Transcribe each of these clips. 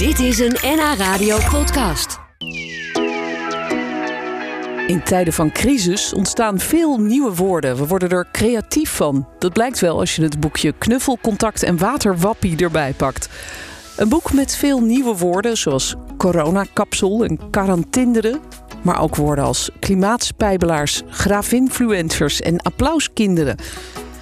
Dit is een NH Radio podcast. In tijden van crisis ontstaan veel nieuwe woorden. We worden er creatief van. Dat blijkt wel als je het boekje Knuffel, Contact en Waterwappie erbij pakt. Een boek met veel nieuwe woorden, zoals coronakapsel en quarantinderen. Maar ook woorden als klimaatspijbelaars, graafinfluencers en applauskinderen.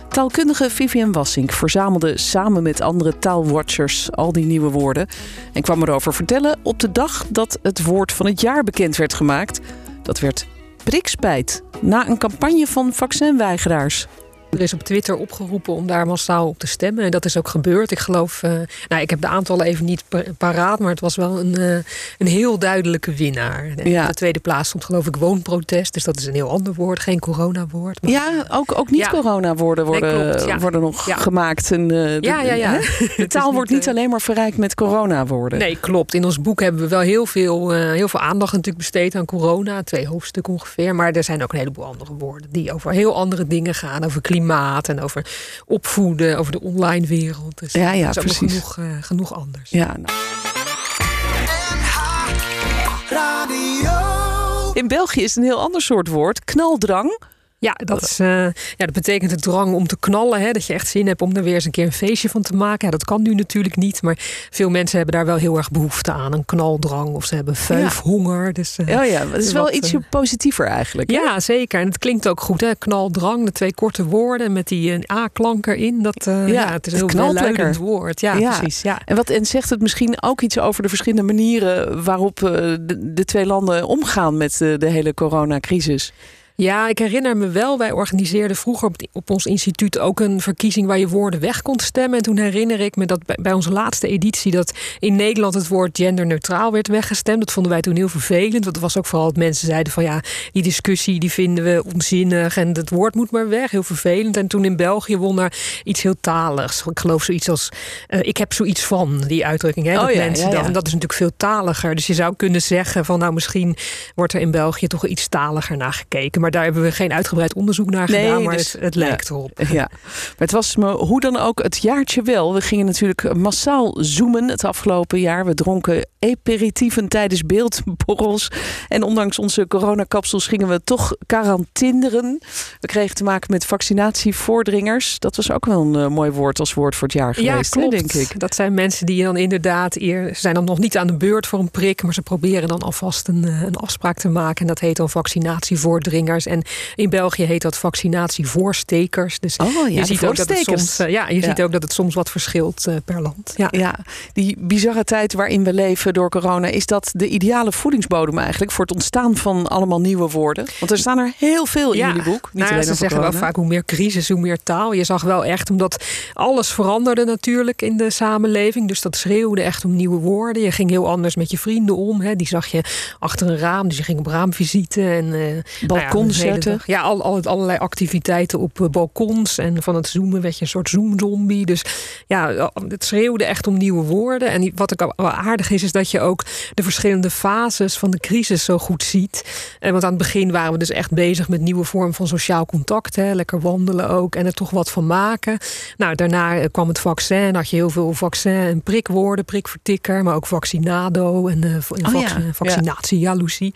Taalkundige Vivian Wassink verzamelde samen met andere taalwatchers al die nieuwe woorden. En kwam erover vertellen op de dag dat het woord van het jaar bekend werd gemaakt. Dat werd prikspijt, na een campagne van vaccinweigeraars. Er is op Twitter opgeroepen om daar massaal op te stemmen. En dat is ook gebeurd. Ik geloof, uh, nou, ik heb de aantallen even niet paraat, maar het was wel een, uh, een heel duidelijke winnaar. Ja. De tweede plaats stond geloof ik woonprotest. Dus dat is een heel ander woord, geen coronawoord. Maar... Ja, ook, ook niet corona-woorden worden, nee, klopt, worden nog gemaakt. En, uh, ja, ja, ja. De taal wordt niet alleen maar verrijkt met corona-woorden. Nee, klopt. In ons boek hebben we wel heel veel, heel veel aandacht natuurlijk besteed aan corona. Twee hoofdstukken ongeveer. Maar er zijn ook een heleboel andere woorden die over heel andere dingen gaan. Over klimaat klimaat en over opvoeden, over de online wereld. Dus ja, ja, is precies. Genoeg, uh, genoeg anders. Ja, nou. In België is een heel ander soort woord, knaldrang. Ja, dat, is, uh, ja, dat betekent de drang om te knallen. Hè? Dat je echt zin hebt om er weer eens een keer een feestje van te maken. Ja, dat kan nu natuurlijk niet. Maar veel mensen hebben daar wel heel erg behoefte aan. Een knaldrang of ze hebben vuifhonger. Ja. Dus, uh, oh ja, het is wel wat, ietsje positiever eigenlijk. Hè? Ja, zeker. En het klinkt ook goed. Hè? Knaldrang, de twee korte woorden met die A-klank erin. Dat, uh, ja, het is een heel welluidend woord. Ja, precies. Ja. En, wat, en zegt het misschien ook iets over de verschillende manieren... waarop de, de twee landen omgaan met de, de hele coronacrisis? Ja, ik herinner me wel, wij organiseerden vroeger op, op, ons instituut ook een verkiezing waar je woorden weg kon stemmen. En toen herinner ik me dat bij, bij onze laatste editie dat in Nederland het woord genderneutraal werd weggestemd. Dat vonden wij toen heel vervelend. Want het was ook vooral dat mensen zeiden van ja, die discussie die vinden we onzinnig en het woord moet maar weg. Heel vervelend. En toen in België won er iets heel taligs. Ik geloof zoiets als uh, ik heb zoiets van, die uitdrukking. Hè, dat oh ja, mensen ja, ja. Dat, en dat is natuurlijk veel taliger. Dus je zou kunnen zeggen van nou misschien wordt er in België toch iets taliger naar gekeken. Maar maar daar hebben we geen uitgebreid onderzoek naar nee, gedaan. Maar dus, het, het ja, lijkt erop. Ja, maar het was me hoe dan ook het jaartje wel. We gingen natuurlijk massaal zoomen het afgelopen jaar. We dronken aperitieven tijdens beeldborrels. En ondanks onze coronakapsels gingen we toch quarantinderen. We kregen te maken met vaccinatievoordringers. Dat was ook wel een uh, mooi woord als woord voor het jaar geweest, ja, klopt. Hè, denk ik. Dat zijn mensen die dan inderdaad eer, zijn dan nog niet aan de beurt voor een prik, maar ze proberen dan alvast een, een afspraak te maken. En dat heet dan En in België heet dat vaccinatievoorstekers. Dus oh, ja, je ziet ook dat het soms, uh, ja, je ja. ziet ook dat het soms wat verschilt uh, per land. Ja. ja, die bizarre tijd waarin we leven door corona, is dat de ideale voedingsbodem eigenlijk voor het ontstaan van allemaal nieuwe woorden? Want er staan er heel veel in ja, jullie boek. Niet nou, alleen ze zeggen corona. wel vaak hoe meer crisis, hoe meer taal. Je zag wel echt, omdat alles veranderde natuurlijk in de samenleving. Dus dat schreeuwde echt om nieuwe woorden. Je ging heel anders met je vrienden om. Hè. Die zag je achter een raam, dus je ging op raamvisite. En, uh. Nou ja, al, al, allerlei activiteiten op uh, balkons. En van het zoomen werd je een soort zoomzombie. Dus ja, het schreeuwde echt om nieuwe woorden. En wat ook wel aardig is, is dat je ook de verschillende fases van de crisis zo goed ziet. En want aan het begin waren we dus echt bezig met nieuwe vormen van sociaal contact. Hè. Lekker wandelen ook en er toch wat van maken. Nou, daarna kwam het vaccin. had je heel veel vaccin en prikwoorden, prikvertikker. Maar ook vaccinado en uh, oh, vac ja. vaccinatie, ja. jaloezie.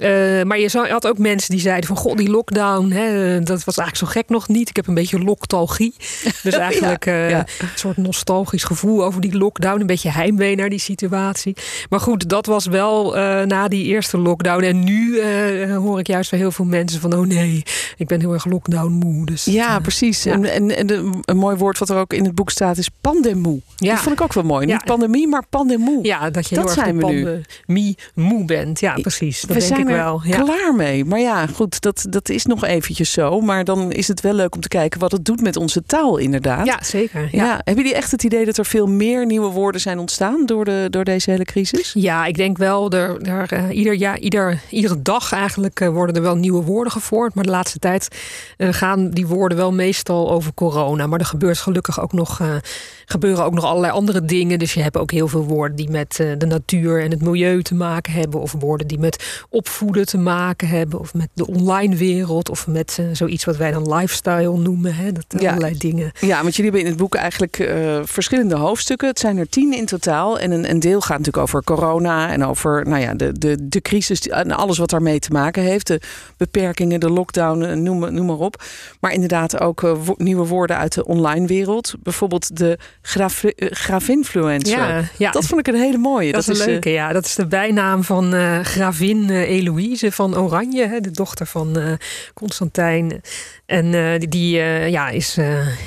Uh, maar je had ook mensen die zeiden van... god, die lockdown, hè, dat was eigenlijk zo gek nog niet. Ik heb een beetje loktalgie. Dus eigenlijk ja, ja. een soort nostalgisch gevoel over die lockdown. Een beetje heimwee naar die situatie. Maar goed, dat was wel uh, na die eerste lockdown. En nu uh, hoor ik juist van heel veel mensen van... oh nee, ik ben heel erg lockdown moe. Dus ja, precies. Ja. En, en, en een mooi woord wat er ook in het boek staat is pandemoe. Ja. Dat vond ik ook wel mooi. Niet pandemie, maar pandemoe. Ja, dat je dat heel zijn erg we pandemie moe bent. Ja, precies. Dat we denk zijn ik er wel. Ja. klaar mee. Maar ja, goed, dat, dat is nog eventjes zo. Maar dan is het wel leuk om te kijken wat het doet met onze taal inderdaad. Ja, zeker. Ja. Ja. Hebben jullie echt het idee dat er veel meer nieuwe woorden zijn ontstaan door, de, door deze hele crisis? Ja, ik denk wel. Er, er, uh, ieder jaar, ieder, iedere dag eigenlijk uh, worden er wel nieuwe woorden gevormd. Maar de laatste tijd uh, gaan die woorden wel meestal over corona. Maar er gebeurt gelukkig ook nog, gebeuren ook nog allerlei andere dingen. Dus je hebt ook heel veel woorden die met de natuur en het milieu te maken hebben. Of woorden die met opvoeden te maken hebben. Of met de online wereld of met uh, zoiets wat wij dan lifestyle noemen. Hè, dat ja. allerlei dingen. Ja, want jullie hebben in het boek eigenlijk uh, verschillende hoofdstukken. Het zijn er tien in totaal. En een, een, deel gaat natuurlijk over corona en over nou ja, de, de, de crisis en alles wat daarmee te maken heeft. De beperkingen, de lockdown, noem, noem maar op. Maar inderdaad ook uh, nieuwe woorden uit de online wereld. Bijvoorbeeld de graf, grafinfluencer. Ja, ja. Dat vond ik een hele mooie. Dat, dat is een leuke, ja. Dat is de bijnaam van gravin Eloïse van Oranje, hè, de dochter van uh, Constantijn. En uh, die, die uh, ja, is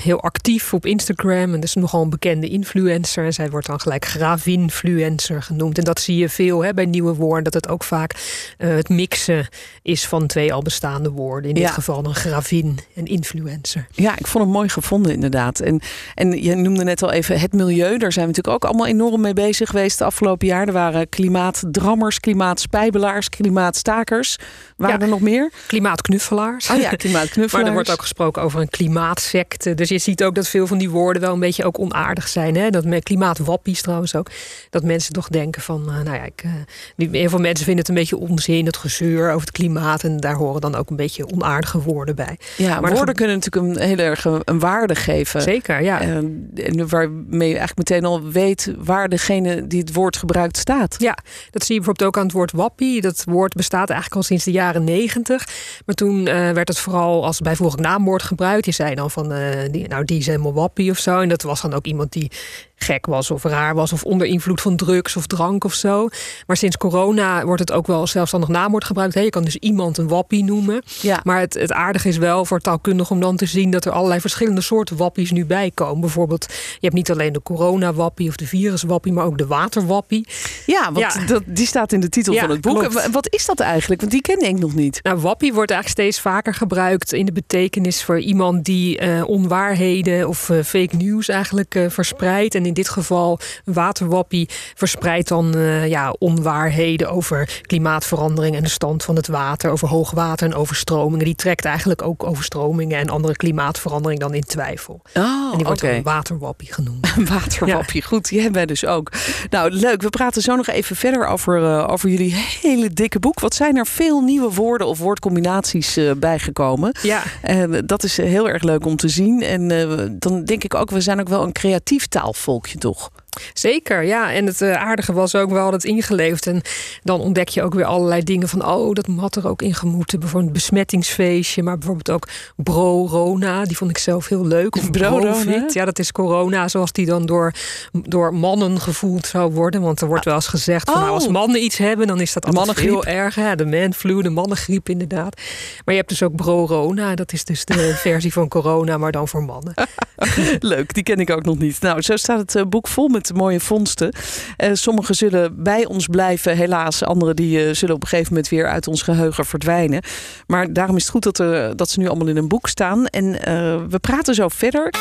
heel actief op Instagram en is nogal een bekende influencer. En zij wordt dan gelijk gravinfluencer genoemd. En dat zie je veel hè, bij nieuwe woorden, dat het ook vaak het mixen is van twee al bestaande woorden. In dit geval een gravin en influencer. Ja, ik vond het mooi gevonden inderdaad. En, en je noemde net al even het milieu. Daar zijn we natuurlijk ook allemaal enorm mee bezig geweest de afgelopen jaar. Er waren klimaatdrammers, klimaatspijbelaars, klimaatstakers. Waren er nog meer? Klimaatknuffelaars. Oh ja, klimaatknuffelaars. maar er wordt ook gesproken over een klimaatsecte. Dus je ziet ook dat veel van die woorden wel een beetje ook onaardig zijn. Hè? Dat met klimaatwappies trouwens ook. Dat mensen toch denken van, uh, nou ja, ik, uh, heel veel mensen vinden het een beetje onzin, het gezeur over het klimaat. En daar horen dan ook een beetje onaardige woorden bij. Ja, maar woorden kunnen natuurlijk een heel erg een waarde geven. Zeker, ja. Uh, en waarmee je eigenlijk meteen al weet waar degene die het woord gebruikt staat. Ja, dat zie je bijvoorbeeld ook aan het woord wappie. Dat woord bestaat eigenlijk al sinds de jaren negentig. Maar toen uh, werd het vooral als bijvoorbeeld naamwoord gebruikt. Je zei dan van, uh, die, nou die is helemaal wappie of zo. En dat was dan ook iemand die gek was of raar was of onder invloed van drugs of drank of zo. Maar sinds corona wordt het ook wel zelfstandig naamwoord gebruikt. je kan dus iemand een wappie noemen. Ja. Maar het, het aardige is wel voor taalkundig om dan te zien dat er allerlei verschillende soorten wappies nu bij komen. Bijvoorbeeld, je hebt niet alleen de corona-wappie of de virus-wappie, maar ook de waterwappie. Ja, want ja. Dat, die staat in de titel van het boek. Klopt. Wat is dat eigenlijk? Want die ken ik nog niet. Nou, wappie wordt eigenlijk steeds vaker gebruikt in de betekenis voor iemand die uh, onwaarheden of uh, fake news eigenlijk uh, verspreidt. En in dit geval een waterwappie verspreidt dan uh, ja, onwaarheden over klimaatverandering en de stand van het water, over hoogwater en overstromingen. Die trekt eigenlijk ook overstromingen en andere klimaatverandering dan in twijfel. Oh, en die wordt okay. een waterwappie genoemd. Een waterwappie, ja. goed. Die hebben wij dus ook. Nou, leuk. We praten zo nog even verder over, uh, over jullie hele dikke boek. Wat zijn er veel nieuwe woorden of woordcombinaties uh, bijgekomen? Ja. Uh, dat is heel erg leuk om te zien. En dan denk ik ook, we zijn ook wel een creatief taalvolkje toch? Zeker, ja. En het uh, aardige was ook wel dat ingeleefd. En dan ontdek je ook weer allerlei dingen van... oh, dat had er ook in gemoeten. Bijvoorbeeld een besmettingsfeestje. Maar bijvoorbeeld ook bro-rona. Die vond ik zelf heel leuk. Of bro Ja, dat is corona zoals die dan door, door mannen gevoeld zou worden. Want er wordt wel eens gezegd van... Oh. Nou, als mannen iets hebben, dan is dat altijd heel erg. Ja, de manflu, de mannengriep inderdaad. Maar je hebt dus ook bro-rona. Dat is dus de versie van corona, maar dan voor mannen. leuk, die ken ik ook nog niet. Nou, zo staat het uh, boek vol met mooie vondsten. Uh, sommige zullen bij ons blijven, helaas. Andere die uh, zullen op een gegeven moment weer uit ons geheugen verdwijnen. Maar daarom is het goed dat, er, dat ze nu allemaal in een boek staan. En uh, we praten zo verder.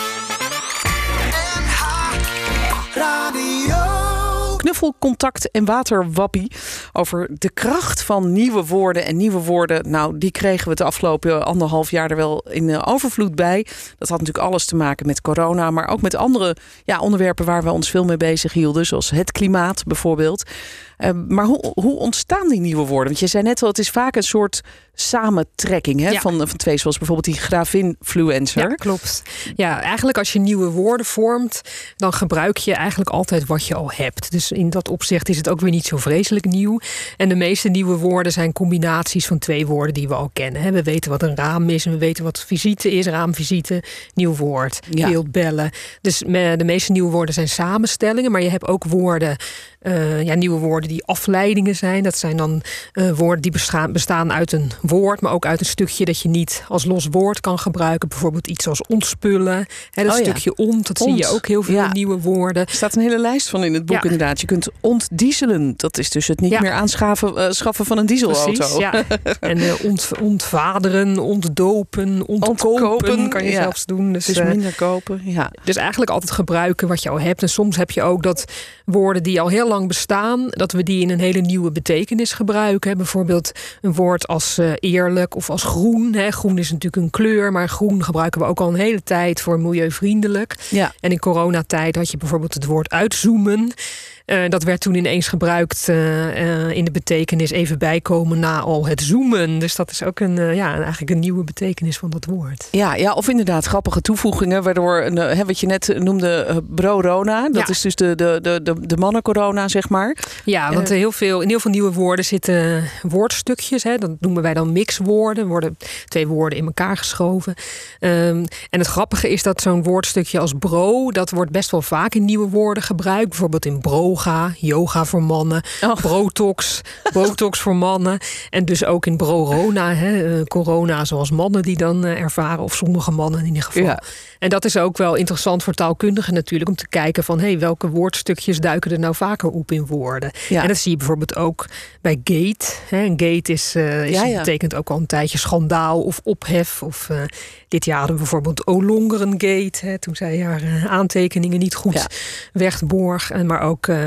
Knuffelcontact en waterwappie. Over de kracht van nieuwe woorden en nieuwe woorden. Nou, die kregen we het afgelopen anderhalf jaar er wel in overvloed bij. Dat had natuurlijk alles te maken met corona, maar ook met andere ja, onderwerpen waar we ons veel mee bezig hielden. Zoals het klimaat bijvoorbeeld. Uh, maar hoe, hoe ontstaan die nieuwe woorden? Want je zei net al, het is vaak een soort samentrekking hè, ja. van, van twee, zoals bijvoorbeeld die gravinfluencer. Ja, klopt. Ja, eigenlijk als je nieuwe woorden vormt, dan gebruik je eigenlijk altijd wat je al hebt. Dus in dat opzicht is het ook weer niet zo vreselijk nieuw. En de meeste nieuwe woorden zijn combinaties van twee woorden die we al kennen. We weten wat een raam is en we weten wat visite is, raamvisite, nieuw woord, ja. beeldbellen. Dus de meeste nieuwe woorden zijn samenstellingen, maar je hebt ook woorden, uh, ja, nieuwe woorden die afleidingen zijn. Dat zijn dan uh, woorden die bestaan, bestaan uit een woord, maar ook uit een stukje dat je niet als los woord kan gebruiken. Bijvoorbeeld iets als ontspullen. Hè, dat oh, stukje ja. ont, dat ont. zie je ook heel veel ja. nieuwe woorden. Er staat een hele lijst van in het boek ja. inderdaad. Je kunt ontdieselen. Dat is dus het niet meer aanschaffen uh, schaffen van een dieselauto. Precies, ja. en uh, ont, ontvaderen, ontdopen, ontkopen, ontkopen kan je zelfs doen. Dus, dus minder kopen, ja. Dus eigenlijk altijd gebruiken wat je al hebt. En soms heb je ook dat woorden die al heel lang bestaan, dat we die in een hele nieuwe betekenis gebruiken. Bijvoorbeeld een woord als uh, eerlijk of als groen. Groen is natuurlijk een kleur, maar groen gebruiken we ook al een hele tijd voor milieuvriendelijk. Ja. En in coronatijd had je bijvoorbeeld het woord uitzoomen. Uh, dat werd toen ineens gebruikt uh, in de betekenis even bijkomen na al het zoomen. Dus dat is ook een, ja, eigenlijk een nieuwe betekenis van dat woord. Ja, ja of inderdaad grappige toevoegingen, waardoor een, hè, wat je net noemde, bro-rona. Dat is dus de, de, de, de, de mannen-corona, zeg maar. Ja, want heel veel, in heel veel nieuwe woorden zitten woordstukjes. Hè, dat noemen wij dan mixwoorden. worden twee woorden in elkaar geschoven. Um, en het grappige is dat zo'n woordstukje als bro, dat wordt best wel vaak in nieuwe woorden gebruikt. Bijvoorbeeld in broga, yoga voor mannen, oh. brotox, botox voor mannen. En dus ook in brorona, hè, eh, corona zoals mannen die dan eh, ervaren, of sommige mannen in ieder geval. Ja. En dat is ook wel interessant voor taalkundigen natuurlijk, om te kijken van hé, hey, welke woordstukjes duiken er nou vaker op in woorden. Ja. En dat zie je bijvoorbeeld ook bij gate. Hè. Gate is, uh, is betekent ook al een tijdje schandaal of ophef. Of uh, dit jaar hadden we bijvoorbeeld Olongerengate, hè, toen zij haar aantekeningen niet goed wegborg. En maar ook uh,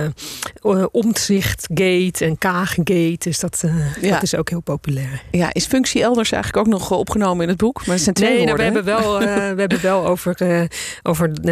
Omtzigt-gate en Kaaggate. Dus dat, ja. dat is ook heel populair. Ja, is functie elders eigenlijk ook nog opgenomen in het boek? Maar het zijn twee nee, woorden. Nou, we, hebben wel, we hebben wel over, over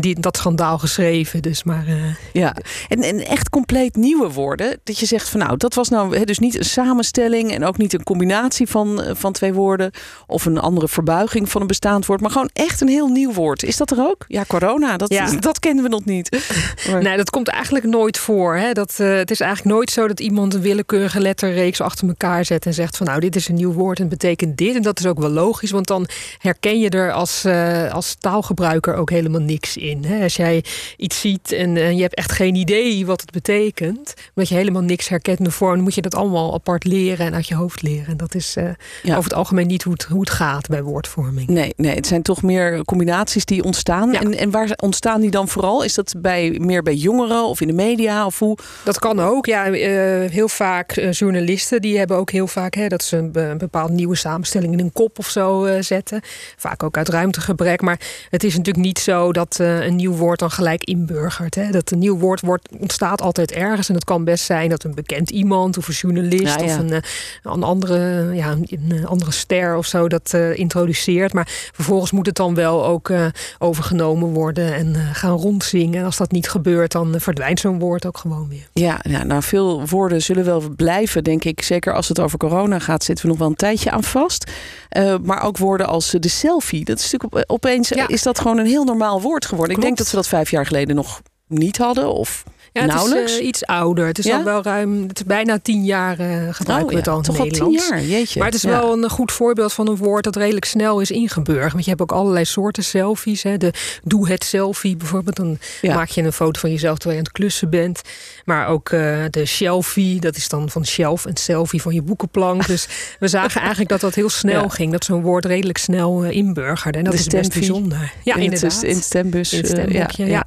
die, dat schandaal geschreven. Dus maar, ja, en, en echt compleet nieuwe woorden. Dat je zegt van nou, dat was nou dus niet een samenstelling en ook niet een combinatie van, van twee woorden. Of een andere verbuiging van een bestaand woord. Maar gewoon echt een heel nieuw woord. Is dat er ook? Ja, corona, dat, ja. dat kennen we nog niet. Nee, dat komt eigenlijk nooit voor. Hè? Dat, uh, het is eigenlijk nooit zo dat iemand een willekeurige letterreeks achter elkaar zet en zegt van nou, dit is een nieuw woord en betekent dit. En dat is ook wel logisch, want dan herken je er als, uh, als taalgebruiker ook helemaal niks in. Hè? Als jij iets ziet en uh, je hebt echt geen idee wat het betekent, omdat je helemaal niks herkent de vorm, dan moet je dat allemaal apart leren en uit je hoofd leren. En dat is ja. over het algemeen niet hoe het, hoe het gaat bij woordvorming. Nee, nee, het zijn toch meer combinaties die ontstaan. En, en waar ontstaan die dan vooral? Is dat bij, meer bij jongeren of in de media? Of hoe? Dat kan ook. Ja, uh, heel vaak uh, journalisten die hebben ook heel vaak hè, dat ze een, bepaalde nieuwe samenstelling in een kop of zo uh, zetten. Vaak ook uit ruimtegebrek. Maar het is natuurlijk niet zo dat een nieuw woord dan gelijk inburgert. Hè. Dat een nieuw woord wordt, ontstaat altijd ergens. En het kan best zijn dat een bekend iemand of een journalist ja, ja. of een, een, andere, ja, een andere ster of zo dat introduceert. Maar vervolgens moet het dan wel ook uh, overgenomen worden en uh, gaan rondzingen. En als dat niet gebeurt, dan verdwijnt zo'n woord ook gewoon weer. Ja, ja, nou veel woorden zullen wel blijven, denk ik. Zeker als het over corona gaat, zitten we nog wel een tijdje aan vast. Uh, maar ook woorden als de selfie. Dat is natuurlijk opeens ja. is dat gewoon een heel normaal woord geworden. Klopt. Ik denk dat we dat vijf jaar geleden nog niet hadden. Of ja, het is uh, iets ouder. Het is ja? al wel ruim, het is bijna tien jaar uh, gebruiken oh, we het al in Toch Nederlands. Al tien jaar, jeetje. Maar het is wel een goed voorbeeld van een woord dat redelijk snel is ingeburgerd. Want je hebt ook allerlei soorten selfies. Hè. De doe het selfie bijvoorbeeld. Dan maak je een foto van jezelf terwijl je aan het klussen bent. Maar ook uh, de shelfie, dat is dan van shelf en selfie van je boekenplank. Dus we zagen eigenlijk dat dat heel snel ging. Dat zo'n woord redelijk snel inburgerde. En dat de is best bijzonder. Ja, in inderdaad. Het, in het stembus. In het ja.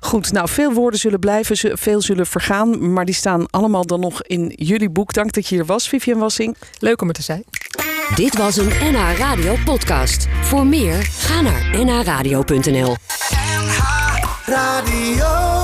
Goed, nou veel woorden zullen blijven veel zullen vergaan. Maar die staan allemaal dan nog in jullie boek. Dank dat je hier was, Vivian Wassing. Leuk om er te zijn. Dit was een NH Radio podcast. Voor meer, ga naar nhradio.nl NH Radio